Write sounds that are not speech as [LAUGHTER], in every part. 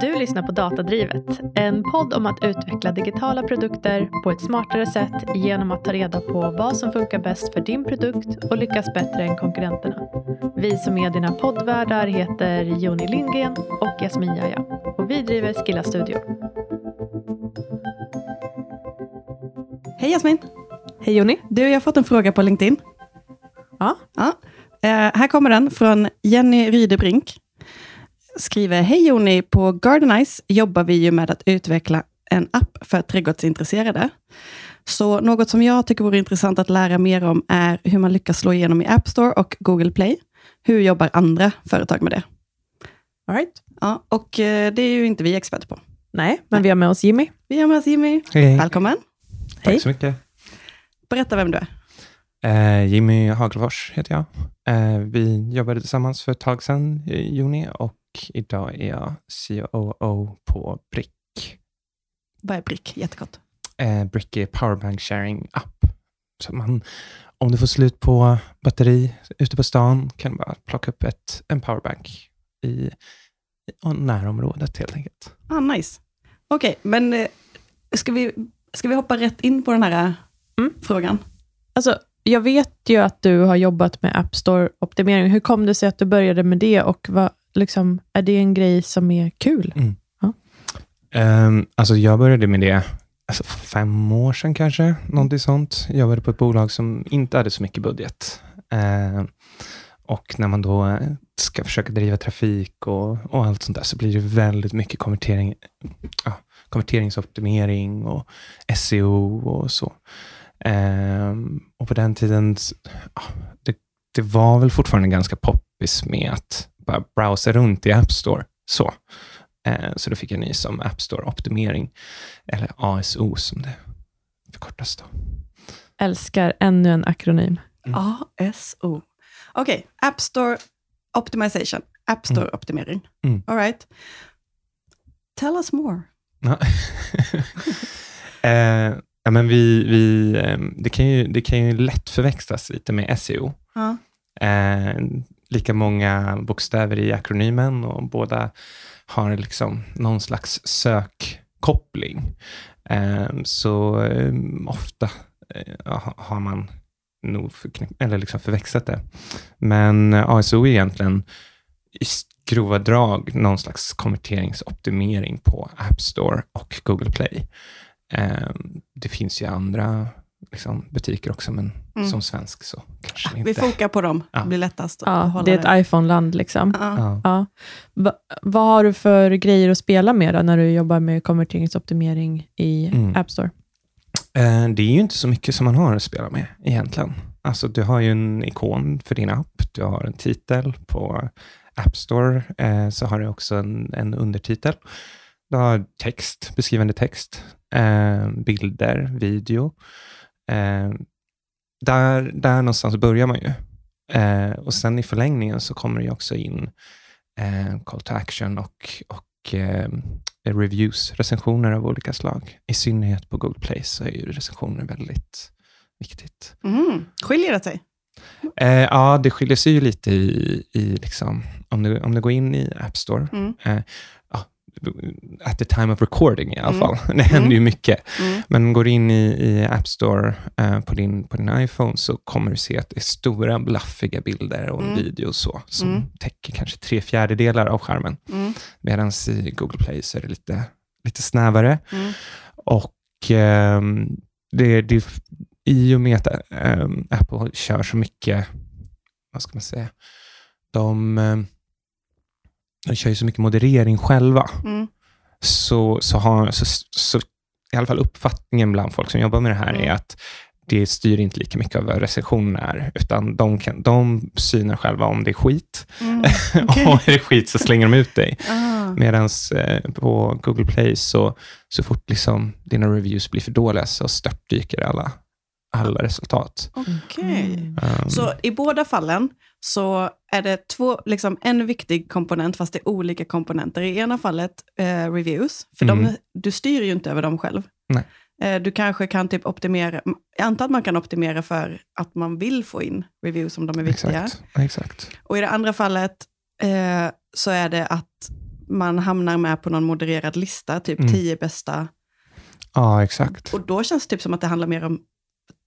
Du lyssnar på Datadrivet, en podd om att utveckla digitala produkter på ett smartare sätt genom att ta reda på vad som funkar bäst för din produkt och lyckas bättre än konkurrenterna. Vi som är dina poddvärdar heter Joni Lindgren och Jasmin Jaja och vi driver Skilla Studio. Hej Jasmin! Hej Joni! Du, jag har fått en fråga på LinkedIn. Ja. ja. Eh, här kommer den från Jenny Rydebrink. Skriver, hej Joni, på Gardenize jobbar vi ju med att utveckla en app för trädgårdsintresserade. Så något som jag tycker vore intressant att lära mer om är hur man lyckas slå igenom i App Store och Google Play. Hur jobbar andra företag med det? All right. Ja, och eh, det är ju inte vi experter på. Nej, men vi har med oss Jimmy. Vi har med oss Jimmy. Hej. Välkommen. Tack Hej. så mycket. Berätta vem du är. Eh, Jimmy Hagelfors heter jag. Eh, vi jobbade tillsammans för ett tag sedan i juni och idag är jag COO på Brick. Vad är Brick? Jättekort. Eh, Brick är powerbank sharing app. Så man, om du får slut på batteri ute på stan kan du bara plocka upp ett, en powerbank i, i närområdet helt enkelt. Ah, nice. Okej, men eh, ska vi, ska vi hoppa rätt in på den här eh, Mm. frågan? Alltså, jag vet ju att du har jobbat med App Store-optimering. Hur kom det sig att du började med det och vad, liksom, är det en grej som är kul? Um, alltså jag började med det alltså fem år sedan kanske, någonting sånt. Jag jobbade på ett bolag som inte hade så mycket budget. Ehm, och när man då ska försöka driva trafik och, och allt sånt där, så blir det väldigt mycket konvertering, ja, konverteringsoptimering och SEO och så. Ehm, och på den tiden, ja, det, det var väl fortfarande ganska poppis med att bara browsa runt i App Store. Så. Eh, Så då fick jag nys om App Store-optimering, eller ASO som det förkortas. Då. Älskar ännu en akronym. Mm. ASO. Okej, App Store Optimization. App Store Optimering. Mm. All right. Tell us more. Ja. [LAUGHS] eh, ja, men vi, vi, eh, det, kan ju, det kan ju lätt förväxlas lite med SEO. Ja. Eh, lika många bokstäver i akronymen och båda har liksom någon slags sökkoppling. Ehm, så eh, ofta eh, har man nog förknipp- eller liksom förväxlat det. Men eh, ASO är egentligen i grova drag någon slags konverteringsoptimering på App Store och Google Play. Ehm, det finns ju andra liksom, butiker också, men Mm. som svensk så kanske Vi inte. fokar på dem. Ja. Det blir lättast att Ja, hålla det är ett iPhone-land. Liksom. Ja. Ja. Ja. Va, vad har du för grejer att spela med då, när du jobbar med konverteringsoptimering i Mm. App Store? Eh, det är ju inte så mycket som man har att spela med egentligen. Alltså, du har ju en ikon för din app, du har en titel på App Store, eh, så har du också en, en undertitel. Du har text, beskrivande text, eh, bilder, video. Eh, där, där någonstans börjar man ju. Eh, och sen i förlängningen så kommer det också in eh, call to action och, och eh, reviews, recensioner av olika slag. I synnerhet på Google Play så är ju recensioner väldigt viktigt. Mm. Skiljer det sig? Eh, ja, det skiljer sig ju lite i, i liksom, om, du, om du går in i App Store, Mm. eh, at the time of recording i alla Mm. fall. [LAUGHS] Det händer Mm. ju mycket. Mm. Men går in i, i App Store eh, på, din, på din iPhone så kommer du se att det är stora blaffiga bilder och en Mm. video och så, som Mm. täcker kanske tre fjärdedelar av skärmen. Mm. Medan i Google Play så är det lite, lite snävare. Mm. Och ehm, det, det, i och med att ehm, Apple kör så mycket, vad ska man säga, de, ehm, de kör ju så mycket moderering själva. Mm. Så, så, har, så, så i alla fall uppfattningen bland folk som jobbar med det här Mm. är att det styr inte lika mycket av vad recensionen är, utan de, kan, de synar själva om det är skit. Mm. Okej. [LAUGHS] och är det skit så slänger de ut dig. Ah. Medan eh, på Google Play, så, så fort liksom dina reviews blir för dåliga, så störtdyker alla, alla resultat. Okej. Mm. Um, Så i båda fallen så är det två, liksom en viktig komponent, fast det är olika komponenter. I ena fallet eh, reviews, för Mm. de, du styr ju inte över dem själv. Nej. Eh, du kanske kan typ optimera, jag antar att man kan optimera för att man vill få in reviews om de är viktiga. exakt, exakt. Och i det andra fallet eh, så är det att man hamnar med på någon modererad lista, typ Mm. tio bästa. Ja, exakt. Och då känns det typ som att det handlar mer om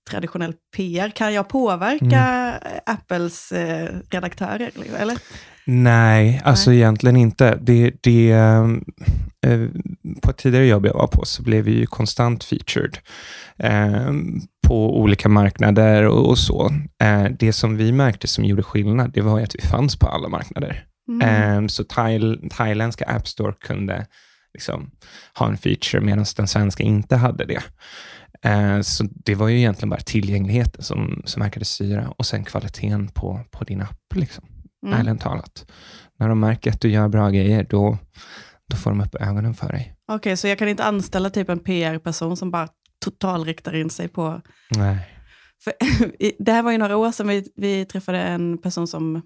traditionell PR. Kan jag påverka Mm. Apples eh, redaktörer? Eller? Nej, alltså egentligen inte. Det, det, ehm, eh, på ett tidigare jobb jag var på så blev vi ju konstant featured eh, på olika marknader och, och så. Eh, det som vi märkte som gjorde skillnad, det var att vi fanns på alla marknader. Mm. Så Thail, thailändska App Store kunde liksom ha en feature medan den svenska inte hade det. Eh, så det var ju egentligen bara tillgängligheten som, som verkade styra och sen kvaliteten på, på din app. Liksom Mm. ärligt talat. När de märker att du gör bra grejer, då, då får de upp ögonen för dig. Okej, så jag kan inte anställa typ en PR-person som bara totalriktar in sig på... Nej. För, [LAUGHS] det här var ju några år sedan vi, vi träffade en person som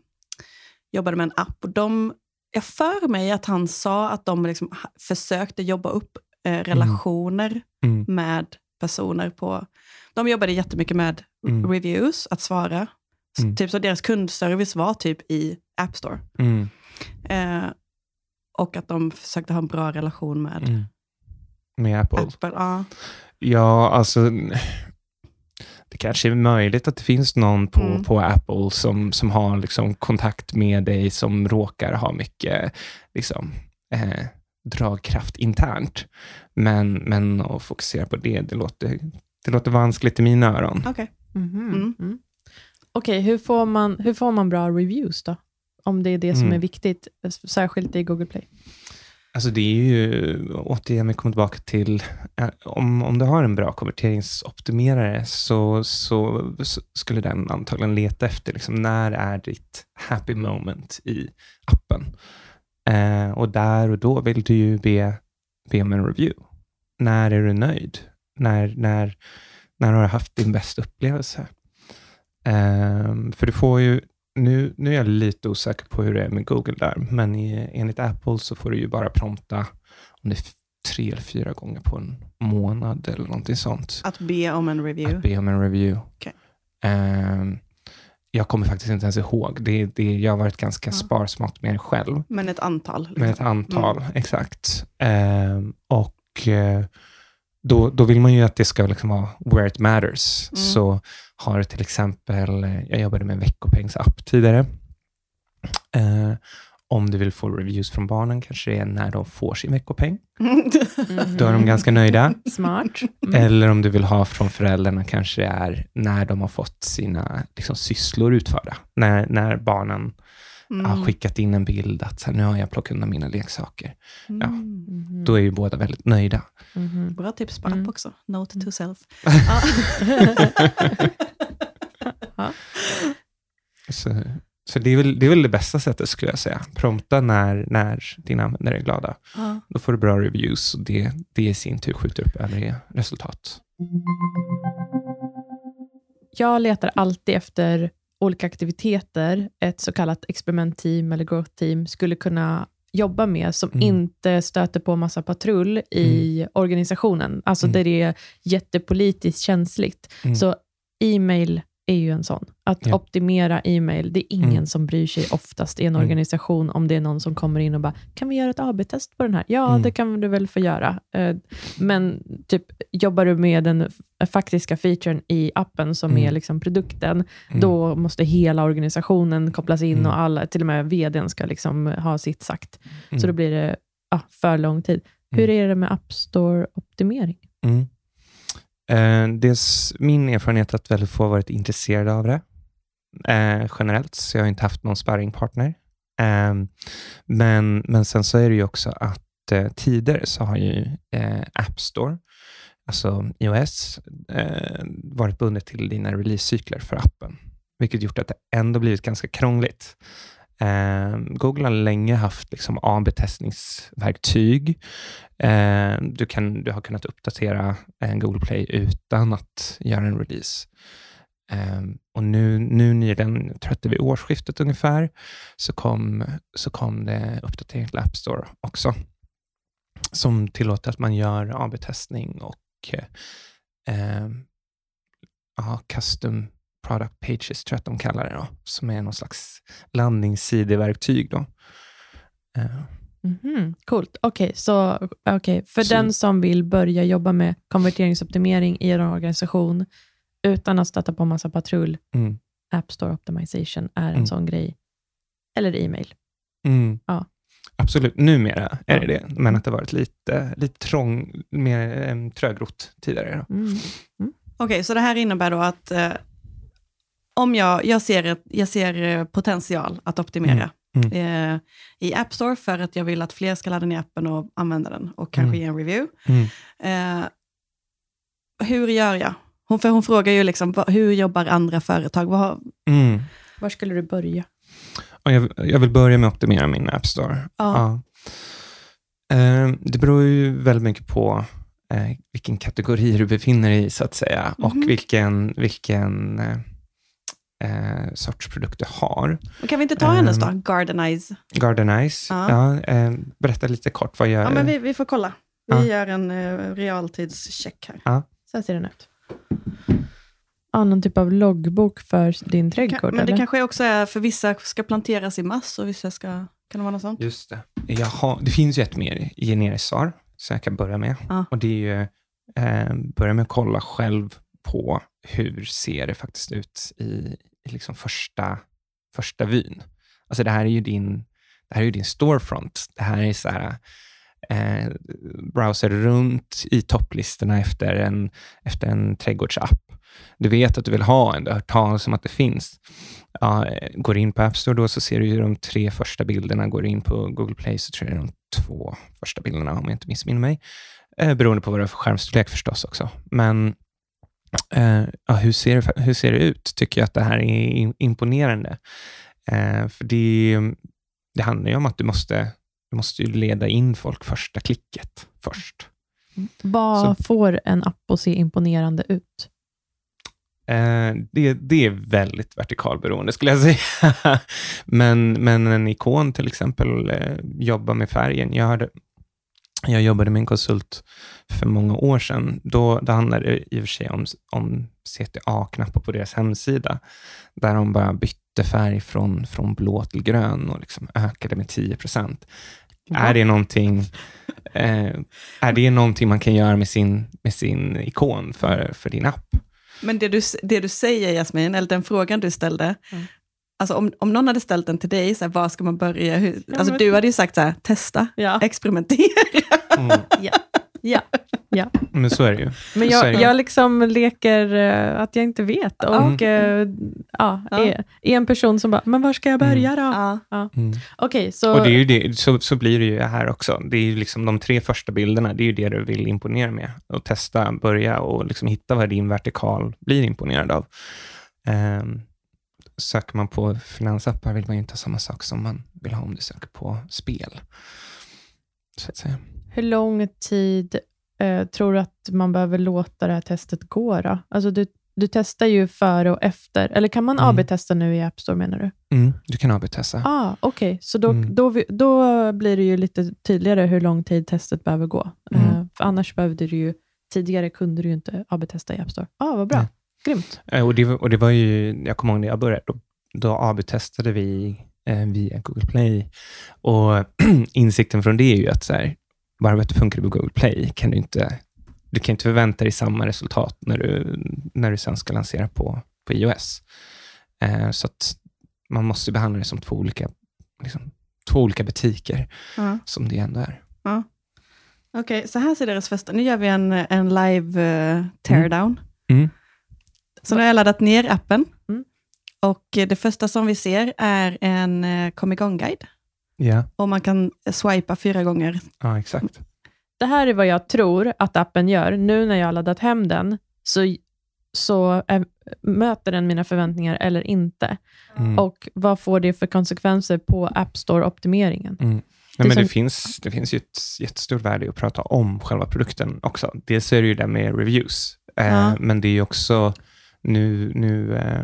jobbade med en app. Och de, jag för mig att han sa att de liksom försökte jobba upp eh, relationer Mm. med personer på... De jobbade jättemycket med Mm. reviews, att svara. Mm. Typ så deras kundservice var typ i App Store. Mm. Eh, och att de försökte ha en bra relation med Mm. Med Apple. Apple. Ja. Ja, alltså [SIGHS] det kanske är möjligt att det finns någon på, Mm. på Apple som, som har liksom kontakt med dig som råkar ha mycket liksom, eh, dragkraft internt. Men, men att fokusera på det, det låter, det låter vanskligt i mina öron. Okej. Mhm. Mm. Mm. Okej, hur, får man, hur får man bra reviews då? Om det är det som Mm. är viktigt, särskilt i Google Play. Alltså det är ju, återigen, vi kommer tillbaka till, eh, om, om du har en bra konverteringsoptimerare så, så, så skulle den antagligen leta efter, liksom, när är ditt happy moment i appen? Eh, och där och då vill du ju be, be om en review. När är du nöjd? När, när, när har du haft din bästa upplevelse? Eh, för du får ju, nu, nu är jag lite osäker på hur det är med Google där, men i, enligt Apple så får du ju bara prompta om det tre eller fyra gånger på en månad eller någonting sånt. Att be om en review. Att be om en review. Okej. Ehm, jag kommer faktiskt inte ens ihåg. Det, det, jag har varit ganska Ja. sparsmak med det själv. Men ett antal. Liksom. Med ett antal, exakt. Ehm, och eh, då, då vill man ju att det ska liksom vara where it matters. Mm. Så har till exempel, eh, jag jobbade med en veckopengsapp tidigare. Eh, om du vill få reviews från barnen kanske det är när de får sin veckopeng. [LAUGHS] Mhm. Då är de ganska nöjda. Smart. Mm. Eller om du vill ha från föräldrarna kanske det är när de har fått sina liksom, sysslor utförda. När, när barnen Mm. har skickat in en bild att så här, nu har jag plockat undan mina leksaker. ja. Mm. Mhm. Då är ju båda väldigt nöjda. Mhm. Bra tips på Mm. app också. Note to self. [LAUGHS] Ja. [LAUGHS] Så, så det, är väl, det är väl det bästa sättet skulle jag säga. Prompta när, när dina användare är glada. Ja. Då får du bra reviews och det, det i sin tur skjuter upp övriga resultat. Jag letar alltid efter olika aktiviteter ett så kallat experimentteam eller growth team skulle kunna jobba med, som Mm. inte stöter på massa patrull i organisationen. Alltså Mm. där det är jättepolitiskt känsligt. Mm. Så e-mail är ju en sån. Att Ja. optimera e-mail, det är ingen Mm. som bryr sig oftast i en Mm. organisation om det är någon som kommer in och bara, kan vi göra ett AB-test på den här? Ja, Mm. det kan du väl få göra. Eh, Men typ, jobbar du med den faktiska featuren i appen som Mm. är liksom produkten, Mm. då måste hela organisationen kopplas in Mm. och alla, till och med vdn ska liksom ha sitt sagt. Så då blir det ja, för lång tid. Hur är det med App Store-optimering? Eh, dels min erfarenhet att väldigt få varit intresserade av det eh, generellt, så jag har inte haft någon sparringpartner. Eh, men, men sen så är det ju också att eh, tidigare så har ju eh, App Store, alltså iOS, eh, varit bundet till dina releasecykler för appen, vilket gjort att det ändå blivit ganska krångligt. Eh, Google har länge haft liksom AB-testningsverktyg. Eh, du, kan, du har kunnat uppdatera en Google Play utan att göra en release. Eh, och nu, nu nyligen, jag tror att det vid årsskiftet ungefär, så kom, så kom det uppdatering till App Store också, som tillåter att man gör AB-testning och eh, ehm, ja, custom product pages, tror jag att de kallar det, då, som är någon slags landningssideverktyg. Då. Eh, Mhm, Coolt. Okej, så okej, för Så- den som vill börja jobba med konverteringsoptimering i en organisation utan att stöta på massa patrull, Mm. App Store Optimization är en Mm. sån grej. Eller e-mail. Mm. Ja. Absolut, numera är det Ja. det, men att det varit lite, lite trång, mer um, trögrott tidigare. Då. Mm. Okej, så det här innebär då att eh, om jag, jag, ser ett, jag ser eh, potential att optimera Mm. eh, i App Store för att jag vill att fler ska ladda ner appen och använda den och kanske Mm. ge en review. Mm. Eh, hur gör jag? Hon, för hon frågar ju liksom, hur jobbar andra företag? Vad, har- Mm. Var skulle du börja? Jag, jag vill börja med att optimera min App Store. Ja. Ja. Eh, det beror ju väldigt mycket på eh, vilken kategori du befinner dig i, så att säga, och Mhm. vilken, vilken eh, eh, sorts produkt du har. kan vi inte ta hennes då? Ehm, Gardenize. Gardenize, Ja. ja. eh, berätta lite kort, vad gör Ja, men vi, vi får kolla. Vi Ja. gör en uh, realtidscheck här. Så här ser den ut. Ja, någon typ av loggbok för din trädgård, Kan, men det eller? kanske också är för vissa ska planteras i mass och vissa ska... Kan det vara något sånt? Just det. Jag har, det finns ju ett mer generiskt svar, som jag kan börja med. Ja. Och det är ju, eh, börja med att kolla själv på hur ser det faktiskt ut i, i liksom första, första vyn. Alltså det här är ju din, det här är ju din storefront. Det här är så här, eh, browser runt i topplistorna efter en, efter en trädgårdsapp. Du vet att du vill ha en, du har hört talas om att det finns. Ja, eh, går in på App Store då så ser du ju de tre första bilderna. Går du in på Google Play så tror jag det är de två första bilderna om jag inte missminner mig. Eh, beroende på vad du har för skärmstorlek förstås också. Men ja, hur, ser, det- hur ser det ut? Tycker jag att det här är im- imponerande. Eh, för det, det handlar ju om att du måste, du måste ju leda in folk första klicket först. Vad får en app att se imponerande ut? Eh, det, det är väldigt vertikalberoende skulle jag [LAUGHS] säga. men, men en ikon till exempel eh, jobbar med färgen. Jag, hade, jag jobbade med en konsult för många år sedan. Då, då handlade det i och för sig om, om CTA-knappar på deras hemsida, där de bara bytte färg från, från blå till grön och liksom ökade med 10 procent. Är det någonting eh, är det någonting man kan göra med sin, med sin ikon för, för din app? Men det du, det du säger Jasmin, eller den frågan du ställde, Mm. Alltså om, om någon hade ställt den till dig, så här, var ska man börja? Hur, Ja, alltså men- du hade ju sagt så här, testa, Ja. experimentera. Mm. ja. Men så är det ju. Men jag, jag liksom leker eh, att jag inte vet. Och eh, ja, Ja. Är, är en person som bara, men var ska jag börja då? Ja. Mm. Okej, så... Och det är ju det, så, så blir det ju här också. Det är ju liksom de tre första bilderna, det är ju det du vill imponera med. Och testa, börja och liksom hitta vad din vertikal blir imponerad av. Um, söker man på finansappar vill man ju inte ha samma sak som man vill ha om du söker på spel. Så att säga. Hur lång tid eh, tror du att man behöver låta det här testet gå? Då? Alltså du, du testar ju före och efter. Eller kan man Mm. AB-testa nu i App Store, menar du? Mm, du kan AB-testa. Ah, Okej, så då, Mm. då, då blir det ju lite tydligare hur lång tid testet behöver gå. Mm. Eh, annars behövde du ju, tidigare kunde du ju inte AB-testa i App Store. Ah, vad bra. Nej. Grymt. Eh, Och det, var- och det var ju, jag kommer ihåg när jag började, då, då AB-testade vi eh, via Google Play. Och [CLEARS THROAT] insikten från det är ju att så här, bara för att det funkar på Google Play kan du inte, du kan inte förvänta dig samma resultat när du, när du sen ska lansera på, på iOS. Eh, så att man måste behandla det som två olika, liksom, två olika butiker, Ja. som det ändå är. Okej, så här ser deras första. Nu gör vi en, en live uh, teardown. Mm. Så nu har jag laddat ner appen. Mm. Och eh, det första som vi ser är en uh, kom igång-guide. Ja, Och man kan swipa fyra gånger. ja, exakt. Det här är vad jag tror att appen gör. Nu när jag har laddat hem den, så, så är, möter den mina förväntningar eller inte. Mm. Och vad får det för konsekvenser på App Store-optimeringen? Mm. Det Nej, men det, finns, det finns ju ett jättestort värde i att prata om själva produkten också. Dels är det ju det med reviews, eh, Ja. men det är ju också nu, nu eh,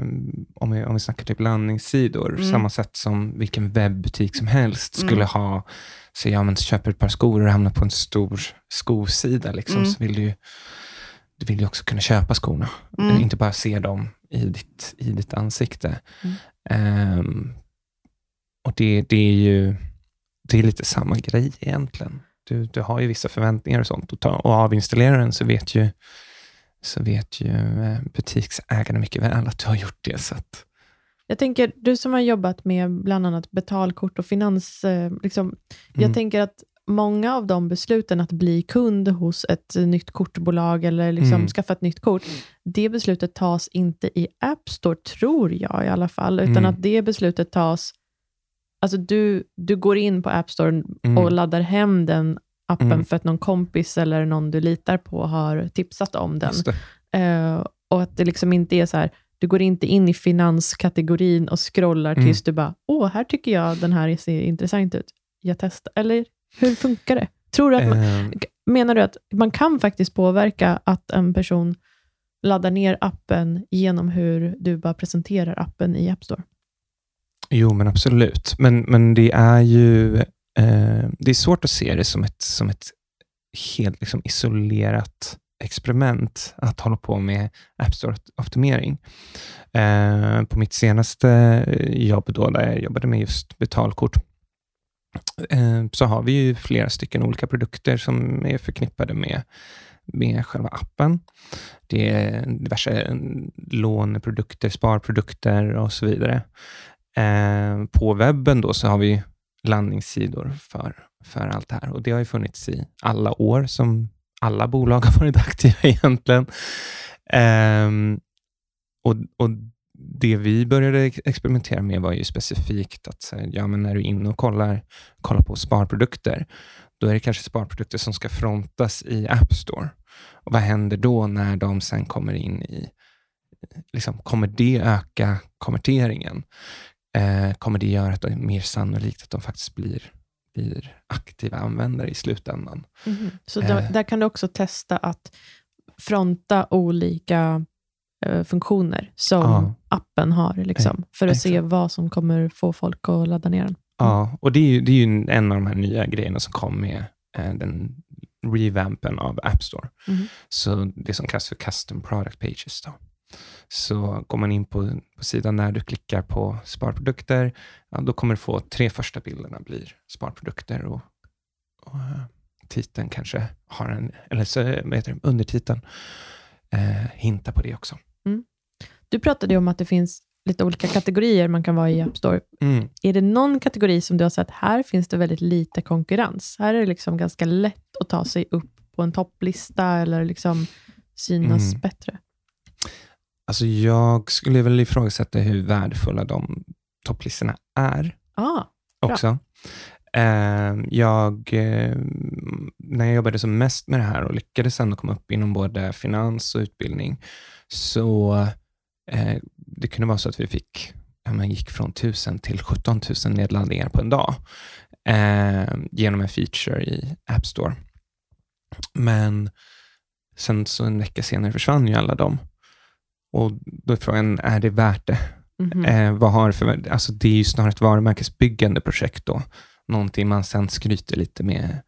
om, vi, om vi snackar typ landningssidor, Mm. samma sätt som vilken webbutik som helst Mm. skulle ha, så ja, men köper ett par skor och hamnar på en stor skosida, liksom, Mm. så vill du du vill ju också kunna köpa skorna, Mm. inte bara se dem i ditt, i ditt ansikte. Mm. Ehm, och det, det är ju det är lite samma grej egentligen. Du, du har ju vissa förväntningar och sånt och, ta, och avinstallerar den så vet ju, så vet ju eh, butiksägarna mycket väl att du har gjort det. Så att, Jag tänker, du som har jobbat med bland annat betalkort och finans, eh, liksom, jag Mm. tänker att många av de besluten att bli kund hos ett nytt kortbolag eller liksom Mm. skaffa ett nytt kort, det beslutet tas inte i App Store, tror jag i alla fall, utan Mm. att det beslutet tas, alltså du, du går in på App Store Mm. och laddar hem den appen Mm. för att någon kompis eller någon du litar på har tipsat om den. Eh, och att det liksom inte är så här, du går inte in i finanskategorin och scrollar Mm. tills du bara, åh, här tycker jag den här ser intressant ut. Jag testar. Eller hur funkar det? Tror du att man, Ehm, menar du att man kan faktiskt påverka att en person laddar ner appen genom hur du bara presenterar appen i App Store? Jo, men absolut. Men, men det är ju eh, det är svårt att se det som ett, som ett helt liksom, isolerat experiment att hålla på med App Store-optimering. Eh, på mitt senaste jobb, då, där jag jobbade med just betalkort, eh, så har vi ju flera stycken olika produkter som är förknippade med, med själva appen. Det är diverse eh, låneprodukter, sparprodukter och så vidare. Eh, på webben då så har vi landningssidor för, för allt det här och det har ju funnits i alla år som alla bolag [LAUGHS] har varit aktiva egentligen. Um, och, och det vi började experimentera med var ju specifikt att ja, men när du är inne och kollar, kollar på sparprodukter, då är det kanske sparprodukter som ska frontas i App Store. Och vad händer då när de sen kommer in i, liksom, kommer det öka konverteringen? Eh, kommer det göra att det är mer sannolikt att de faktiskt blir, blir aktiva användare i slutändan? Så där, Eh. där kan du också testa att fronta olika eh, funktioner som Ja. appen har, liksom, för att se exakt. vad som kommer få folk att ladda ner den. Ja, och det är ju, det är ju en av de här nya grejerna som kom med eh, den revampen av App Store. Mhm. Så det som kallas för custom product pages. Då. Så går man in på, på sidan när du klickar på sparprodukter, ja, då kommer du få tre första bilderna blir sparprodukter och, och eh, titeln kanske har en, eller så, heter det, undertiteln eh, hintar på det också. Du pratade ju om att det finns lite olika kategorier man kan vara i App Store. Mm. Är det någon kategori som du har sett, här finns det väldigt lite konkurrens? Här är det liksom ganska lätt att ta sig upp på en topplista eller liksom synas Mm. bättre. Alltså jag skulle väl ifrågasätta hur värdefulla de topplistorna är. Ah, Bra. också. Eh, jag, eh, när jag jobbade som mest med det här och lyckades ändå komma upp inom både finans och utbildning, så eh, det kunde vara så att vi fick, man gick från 1000 till 17 000 nedladdningar på en dag eh, genom en feature i App Store. Men sen så en vecka senare försvann ju alla dem. Och då är frågan, är det värt det? mhm. Eh, vad har för, alltså det är ju snarare ett varumärkesbyggande projekt då. Någonting man sen skryter lite med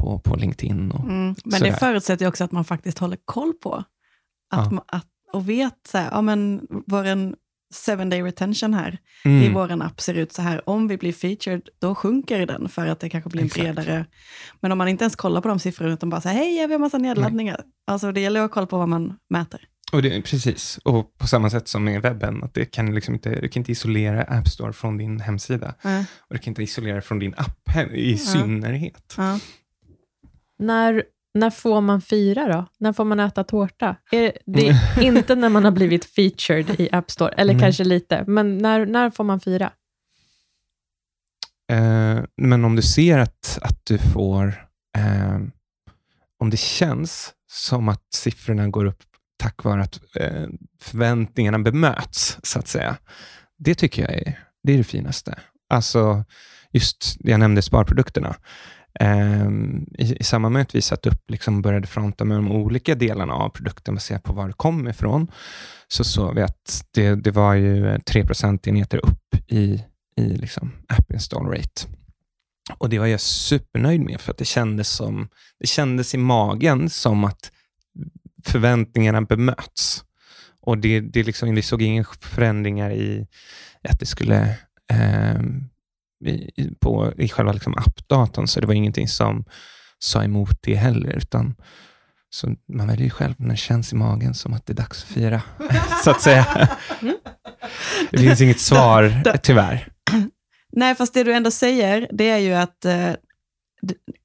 på, på LinkedIn. Och, Mm. Men Sådär. det förutsätter ju också att man faktiskt håller koll på. Att Ja. att, och vet, så här, ja men vår seven day retention här i Mm, vår app ser ut så här. Om vi blir featured, då sjunker den för att det kanske blir Exakt. bredare... Men om man inte ens kollar på de siffrorna, utan bara säger hej, vi har massa nedladdningar. Alltså det gäller att ha koll på vad man mäter. Och det, precis, och på samma sätt som med webben, att det kan liksom inte, du kan inte isolera App Store från din hemsida. Ja. Och du kan inte isolera från din app i Ja. synnerhet. Ja. När, när får man fira då? När får man äta tårta? Är det är [LAUGHS] inte när man har blivit featured i App Store, eller Nej. kanske lite, men när, när får man fira? Eh, men om du ser att, att du får, eh, om det känns som att siffrorna går upp tack vare att eh, förväntningarna bemöts, så att säga. Det tycker jag är det, är det finaste. Alltså, just det jag nämnde sparprodukterna. Ehm, I, I samband med att vi satt upp, liksom började fronta med de olika delarna av produkten baserat på var det kom ifrån, så såg vi att det, det var ju 3 procentenheter upp i i liksom app install rate. Och det var jag supernöjd med, för att det kändes, som, det kändes i magen som att förväntningarna bemöts. Och det, det liksom, vi såg inga förändringar i att det skulle eh, i, på, i själva liksom appdatorn, så det var ingenting som sa emot det heller. Utan, så man väljer ju själv när det känns i magen som att det är dags att fira, [LAUGHS] så att säga. Det finns inget svar, [LAUGHS] tyvärr. Nej, fast det du ändå säger, det är ju att eh,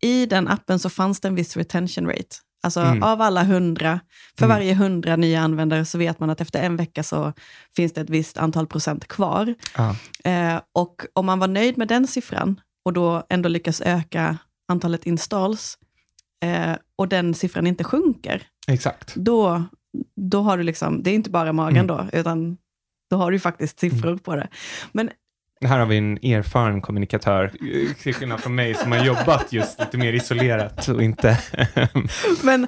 i den appen så fanns det en viss retention rate. Alltså Mm. av alla hundra, för Mm. varje hundra nya användare så vet man att efter en vecka så finns det ett visst antal procent kvar. Ja. Eh, och om man var nöjd med den siffran och då ändå lyckas öka antalet installs eh, och den siffran inte sjunker, Exakt. då, då har du liksom, det är inte bara magen Mm. då, utan då har du faktiskt siffror på det. Men Här har vi en erfaren kommunikatör, eh, till skillnad från mig, som har jobbat just lite mer isolerat och inte... [LAUGHS] Men,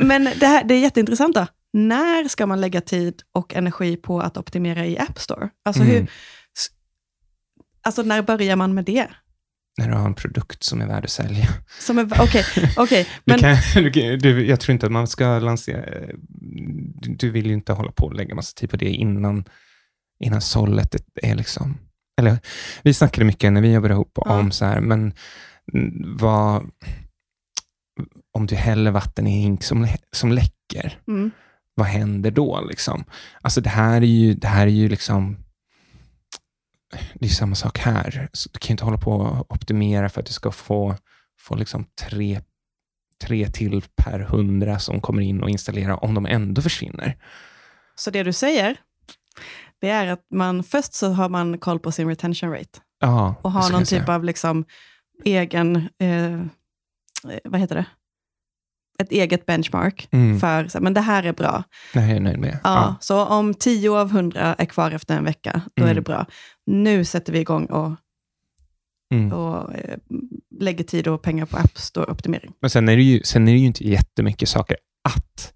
men det, här, det är jätteintressant då. När ska man lägga tid och energi på att optimera i App Store? Alltså, hur, Mm. s- alltså när börjar man med det? När du har en produkt som är värd att sälja. Som är- [LAUGHS] Du kan, du, kan- du, jag tror inte att man ska lansera... Du, du vill ju inte hålla på och lägga massa tid på det innan, innan sållet är liksom... Eller, vi snackade mycket när vi jobbade ihop Ja. om så här, men vad... Om du häller vatten i hink som, som läcker, mm, vad händer då? Liksom? Alltså det här är ju, det här är ju liksom... Det är samma sak här. Så du kan inte hålla på och optimera för att du ska få, få liksom tre, tre till per hundra som kommer in och installerar om de ändå försvinner. så det du säger, det är att man först så har man koll på sin retention rate Ja, och har någon typ av liksom egen, eh, eh, vad heter det? Ett eget benchmark Mm, för, så men det här är bra. det här är jag nöjd med. Ja, Så om 10 av 100 är kvar efter en vecka, då är Mm. det bra. Nu sätter vi igång och, Mm. och eh, lägger tid och pengar på App Store-optimering. Men sen är, det ju, sen är det ju inte jättemycket saker att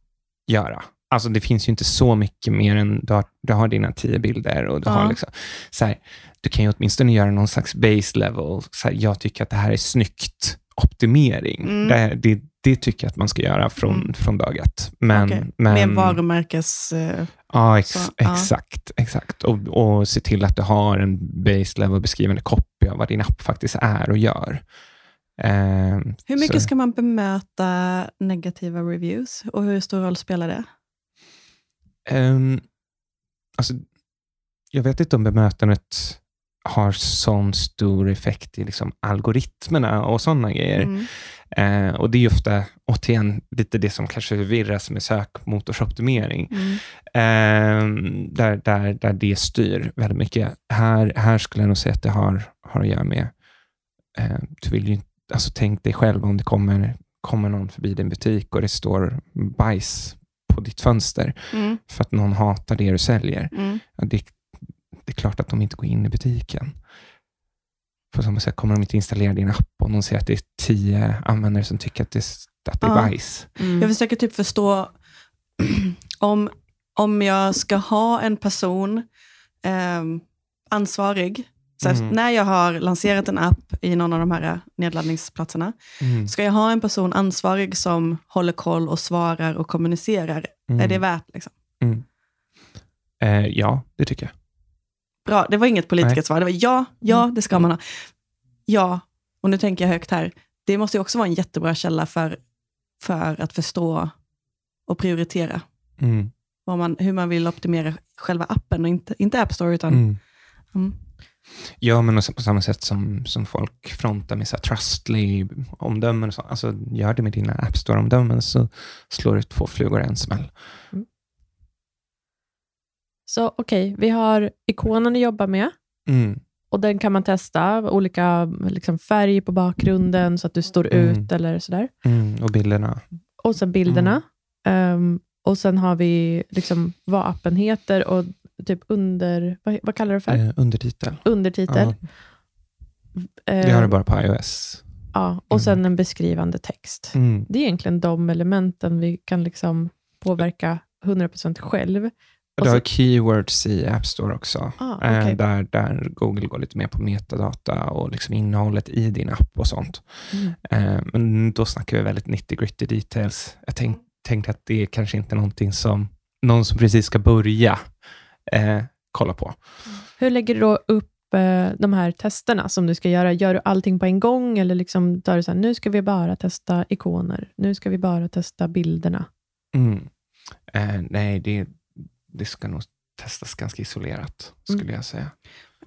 göra. Alltså det finns ju inte så mycket mer än du har, du har dina tio bilder och du Ja. har liksom, så här, du kan ju åtminstone göra någon slags base level. Så här, jag tycker att det här är snyggt optimering. Mm. Det, det, det tycker jag att man ska göra från, Mm. från dag ett. Men, Okej. men, Med varumärkes... Eh, Ja, ex, Så, ja. exakt. exakt. Och, och se till att du har en base level beskrivande copy av vad din app faktiskt är och gör. Ehm, hur mycket så- ska man bemöta negativa reviews och hur stor roll spelar det? Um, alltså, jag vet inte om bemötandet har sån stor effekt i liksom algoritmerna och sådana grejer. Mm. Eh, och det är ju ofta, återigen, lite det som kanske förvirras med sökmotorsoptimering. Mm. Eh, där, där, där det styr väldigt mycket. Här, här skulle jag nog säga att det har, har att göra med, eh, du vill ju inte, alltså tänk dig själv om det kommer, kommer någon förbi din butik och det står bajs på ditt fönster Mm. för att någon hatar det du säljer. Mm. Det, det är klart att de inte går in i butiken. På samma sätt kommer de inte installera din app om de ser att det är tio användare som tycker att det, att det är Ja. bajs. Mm. Jag försöker typ förstå [CLEARS THROAT] om, om jag ska ha en person ehm, ansvarig. Så Mm. När jag har lanserat en app i någon av de här nedladdningsplatserna, Mm. ska jag ha en person ansvarig som håller koll och svarar och kommunicerar? Mm. Är det värt? Liksom? Mm. Eh, ja, det tycker jag. Bra, det var inget politikersvar. Det var ja, ja, Mm. det ska man ha. Ja, och nu tänker jag högt här. Det måste ju också vara en jättebra källa för, för att förstå och prioritera Mm. man, hur man vill optimera själva appen och inte, inte App Store. Utan, Mm. Mm. Ja, men på samma sätt som, som folk frontar med så här Trustly-omdömen. och så. Alltså, gör det med dina App Store-omdömen så slår du två flugor i en smäll. Så okej, vi har ikonen att jobba med. Mm. Och den kan man testa, olika liksom, färg på bakgrunden så att du står Mm. ut eller sådär. Mm. Och bilderna. Och sen bilderna. Ehm, och sen har vi liksom vad appen heter och typ under, vad, vad kallar du det för? Eh, undertitel. Undertitel. Ja, Ehm, det har du bara på iOS. Ja, och sen en beskrivande text. Mm. Det är egentligen de elementen vi kan liksom påverka 100% själv. Och du har keywords i App Store också. Ah, eh, okej. där, där Google går lite mer på metadata och liksom innehållet i din app och sånt. Mm. Eh, men då snackar vi väldigt 90-gritty details. Jag tänk, tänkte att det är kanske inte någonting som någon som precis ska börja eh, kolla på. Hur lägger du då upp eh, de här testerna som du ska göra? Gör du allting på en gång eller liksom tar du så här, nu ska vi bara testa ikoner, nu ska vi bara testa bilderna? Mm. Eh, nej, det, det ska nog testas ganska isolerat, skulle Mm. jag säga.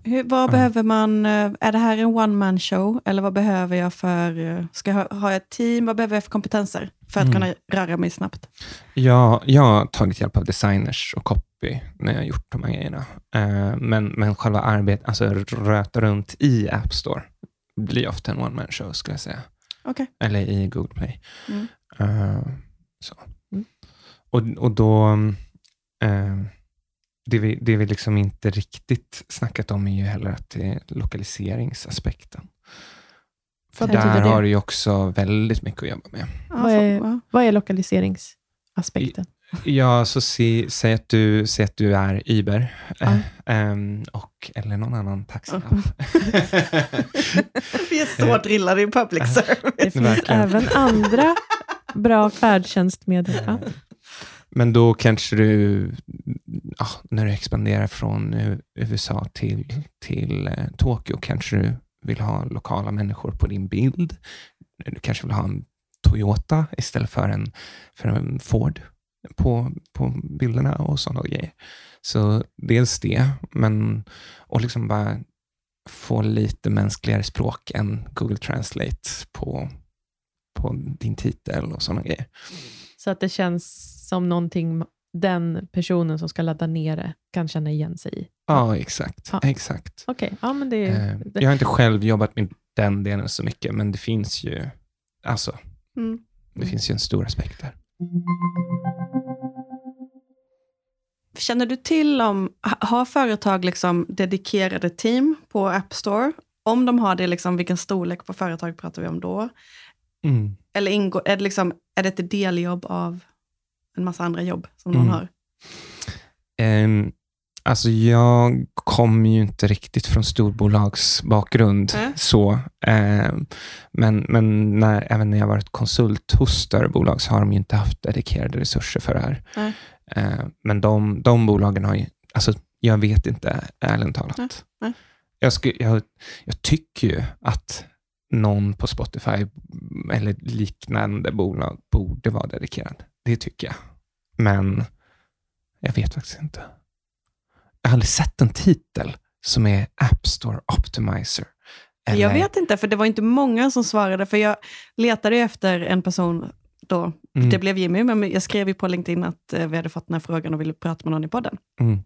Hur, vad Ja. behöver man, eh, är det här en one man show? Eller vad behöver jag för, eh, ska jag ha, ha ett team? Vad behöver jag för kompetenser för att Mm. kunna röra mig snabbt? Jag, jag har tagit hjälp av designers och copy när jag har gjort de här grejerna. Eh, men, men själva arbetet, alltså röta runt i App Store, blir ofta en one man show skulle jag säga. Okej. Eller i Google Play. Mm. Så. Mm. Och, och då, eh, det, vi, det vi liksom inte riktigt snackat om är ju heller att det är lokaliseringsaspekten. För betyder där det? har du ju också väldigt mycket att jobba med. Vad är-. Vad är lokaliseringsaspekten? Ja, så se, säg, att du, säg att du är Uber Ja. eh, ehm, och, eller någon annan taxiapp. [LAUGHS] Vi är så drillade i public service. Det finns [LAUGHS] Verkligen. även andra bra färdtjänstmedel. Ja. Men då kanske du, ja, när du expanderar från eh, USA till, till eh, Tokyo, kanske du vill ha lokala människor på din bild. Du kanske vill ha en Toyota istället för en, för en Ford på, på bilderna och sådana grejer. Så dels det, men och liksom bara få lite mänskligare språk än Google Translate på, på din titel och sådana grejer. Så att det känns som någonting den personen som ska ladda ner det kan känna igen sig i. Ja, exakt. Ja. exakt. Okej, ja men det. Eh, det, Jag har inte själv jobbat med den delen så mycket, men det finns ju, alltså, Mm. det Mm. finns ju en stor aspekt där. Känner du till om, ha- har företag liksom dedikerade team på App Store? Om de har det, liksom, vilken storlek på företag pratar vi om då? Mm. Eller ingår, är, det liksom, är det ett deljobb av en massa andra jobb som någon Mm. har? Ehm, alltså jag kommer ju inte riktigt från storbolagsbakgrund, Nej. så. Ehm, men men när, även när jag varit konsult hos större bolag så har de ju inte haft dedikerade resurser för det här. Nej. Ehm, men de, de bolagen har ju, alltså jag vet inte ärligt talat. Nej. Jag, sku, jag, jag tycker ju att någon på Spotify eller liknande bolag borde vara dedikerad. Det tycker jag. Men jag vet faktiskt inte. Jag har aldrig sett en titel som är App Store Optimizer. Jag Eller- vet inte, för det var inte många som svarade. För jag letade efter en person då. Mm, Det blev Jimmy, men jag skrev ju på LinkedIn att eh, vi hade fått den här frågan och ville prata med någon i podden. mm,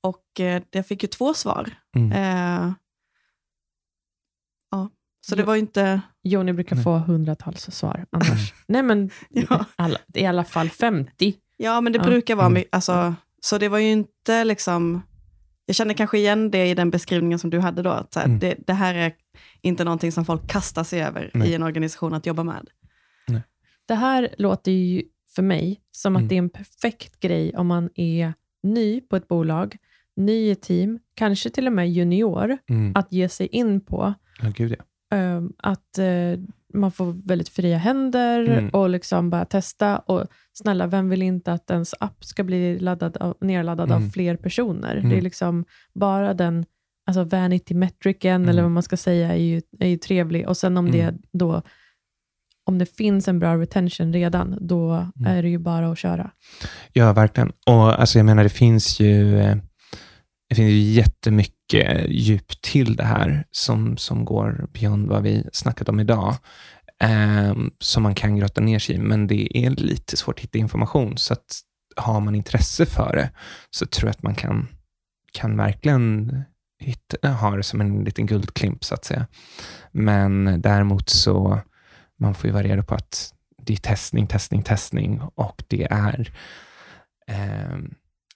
Och eh, jag fick ju två svar. mm. Eh, ja, så det Jo. var inte... Joni brukar Nej. få hundratals svar [CLEARS THROAT] annars. Nej, men Ja. alla, i alla fall 50. Ja, men det Ja. brukar vara... Mm. my- Alltså, så det var ju inte liksom... Jag känner kanske igen det i den beskrivningen som du hade då. Att så här, Mm. det, det här är inte någonting som folk kastar sig över Nej. i en organisation att jobba med. Det här låter ju för mig som att Mm. det är en perfekt grej om man är ny på ett bolag, ny i team, kanske till och med junior, Mm. att ge sig in på. Ja, gud ja. Ehm, att eh, man får väldigt fria händer Mm. och liksom bara testa. Och snälla, vem vill inte att ens app ska bli laddad av, nerladdad Mm. av fler personer? Mm. Det är liksom bara den alltså vanity metricen, Mm. eller vad man ska säga, är ju, är ju trevlig. Och sen om det Mm. då om det finns en bra retention redan, då Mm. är det ju bara att köra. Ja, verkligen. Och alltså, jag menar, det finns ju eh, det finns ju jättemycket djup till det här som, som går beyond vad vi snackat om idag. eh, som man kan grotta ner sig i, men det är lite svårt att hitta information. Så att har man intresse för det så tror jag att man kan, kan verkligen hitta, ha det som en liten guldklimp, så att säga. Men däremot så man får ju vara redo på att det är testning, testning, testning och det är eh,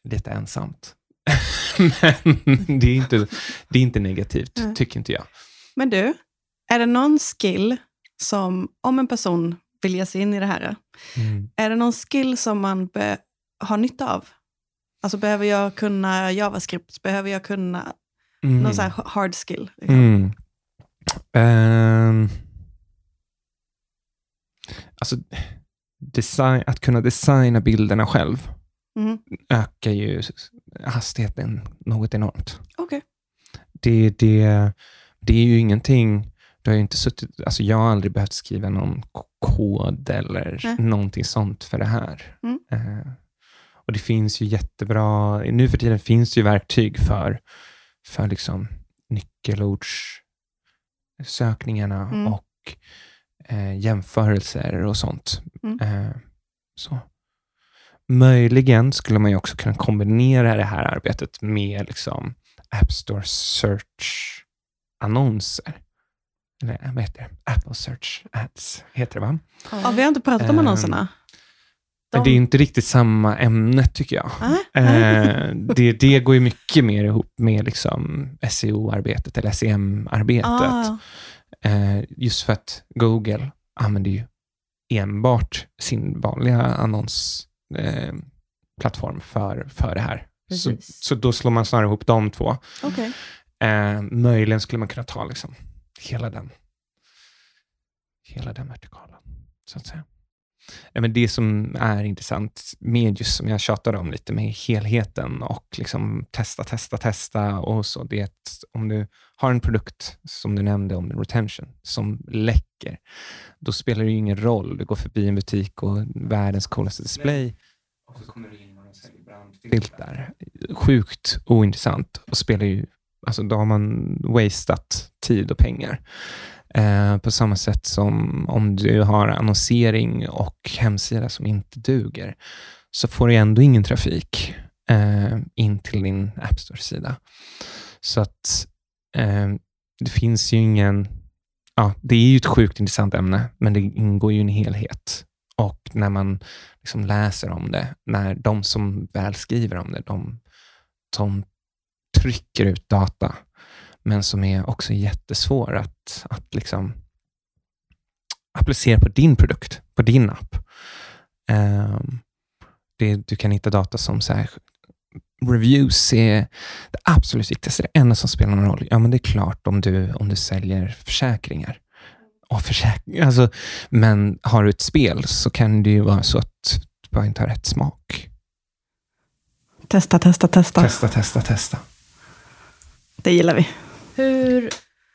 lite ensamt. [LAUGHS] Men det är, inte, det är inte negativt, Nej. tycker inte jag. Men du, är det någon skill som, om en person vill ge sig in i det här, Mm. är det någon skill som man be, har nytta av? Alltså behöver jag kunna JavaScript? Behöver jag kunna Mm. någon sån här hard skill? Liksom? Mm. Ehm. alltså, design, att kunna designa bilderna själv Mhm. ökar ju hastigheten något enormt. Okej. det, det, det är ju ingenting, du har ju inte suttit, alltså jag har aldrig behövt skriva någon kod eller Nej. någonting sånt för det här. Mm. Eh, och det finns ju jättebra, nu för tiden finns det ju verktyg för, för liksom nyckelordssökningarna Mm. och eh, jämförelser och sånt. Mm. Eh, så. Möjligen skulle man ju också kunna kombinera det här arbetet med liksom App Store Search-annonser. Eller vad heter det? Apple Search Ads heter det va? Ja, vi har inte pratat om Ehm, annonserna. Men det är inte riktigt samma ämne tycker jag. Eh, det, det går ju mycket mer ihop med liksom SEO-arbetet eller SEM-arbetet. Ah, Eh, just för att Google använder ju enbart sin vanliga annonsplattform eh, plattform för, för det här. Så, så då slår man snarare ihop de två. okej. Eh, möjligen skulle man kunna ta liksom hela den hela den vertikalen, så att säga. Men det som är intressant med just som jag tjatade om lite med helheten och liksom testa, testa, testa och så, det är att om du har en produkt, som du nämnde om retention, som läcker, då spelar det ju ingen roll. Du går förbi en butik och världens coolaste display och så kommer du in säljer brandfiltar. Sjukt ointressant och spelar ju, alltså då har man wasteat tid och pengar. Eh, på samma sätt som om du har annonsering och hemsida som inte duger, så får du ändå ingen trafik eh, in till din App Store-sida. Så att eh, det finns ju ingen... Ja, det är ju ett sjukt intressant ämne, men det ingår ju i en helhet. Och när man liksom läser om det, när de som väl skriver om det, de, de trycker ut data, men som är också jättesvår att, att liksom applicera på din produkt, på din app. Ehm, det, du kan hitta data som så här, reviews är det absolut viktigaste, det enda som spelar någon roll. Ja, men det är klart om du, om du säljer försäkringar. Och försäk alltså, men har du ett spel så kan det ju vara så att du bara inte har rätt smak. Testa, testa, testa. Testa, testa, testa. Det gillar vi. Hur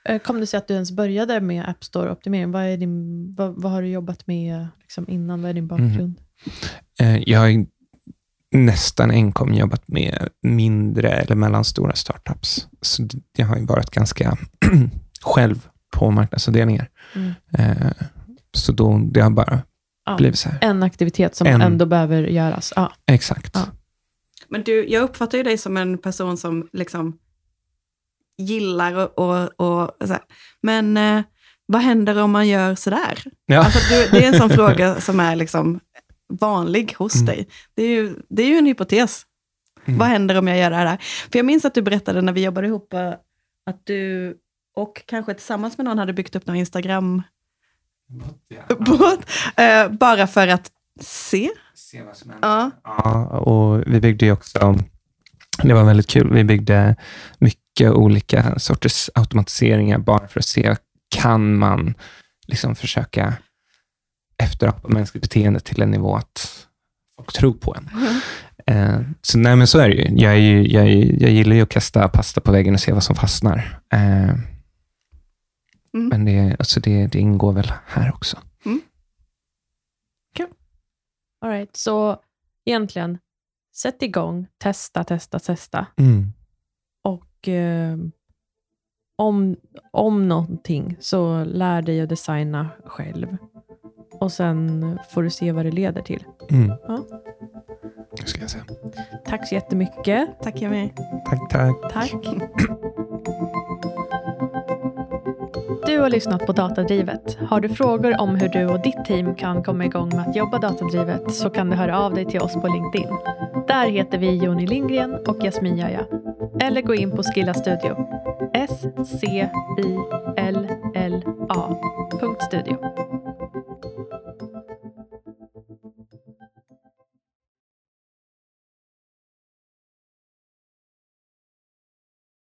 eh, kom det sig att du ens började med App Store-optimering? Vad, är din, vad, vad har du jobbat med liksom innan? Vad är din bakgrund? Eh, Jag har nästan enkom jobbat med mindre eller mellanstora startups. Så jag har ju varit ganska [CLEARS THROAT] själv på marknadsavdelningar. Mm. Eh, Så då, det har bara Ja. blivit så här. En aktivitet som En- ändå behöver göras. Ja. Exakt. Ja. Men du, jag uppfattar ju dig som en person som liksom gillar och, och, och så här. Men eh, vad händer om man gör sådär? Ja. Alltså, det är en sån [LAUGHS] fråga som är liksom vanlig hos Mm. dig. Det är, ju, det är ju en hypotes. Mm. Vad händer om jag gör det här? För jag minns att du berättade när vi jobbade ihop eh, att du och kanske tillsammans med någon hade byggt upp någon Instagram båt, eh, bara för att se. Se vad som händer. Ja. Ja, och vi byggde ju också, det var väldigt kul, vi byggde mycket olika sorters automatiseringar bara för att se, kan man liksom försöka efterapa mänskligt beteende till en nivå att folk tror på en. Eh, så nej, men så är det ju. Jag, är ju, jag, är, jag gillar ju att kasta pasta på väggen och se vad som fastnar. Eh, Mm. Men det, alltså det, det ingår väl här också. All right. Så egentligen, sätt igång, testa, testa, testa. Mm. Och eh, om, om någonting, så lär dig att designa själv. Och sen får du se vad det leder till. Mm. Ja. Ska jag säga. Tack så jättemycket. Tack jag med. Tack, tack. Tack. Du har lyssnat på Datadrivet. Har du frågor om hur du och ditt team kan komma igång med att jobba datadrivet så kan du höra av dig till oss på LinkedIn. Där heter vi Joni Lindgren och Jasmin Jaja. Eller gå in på Skilla Studio. S-C-I-L-L-A.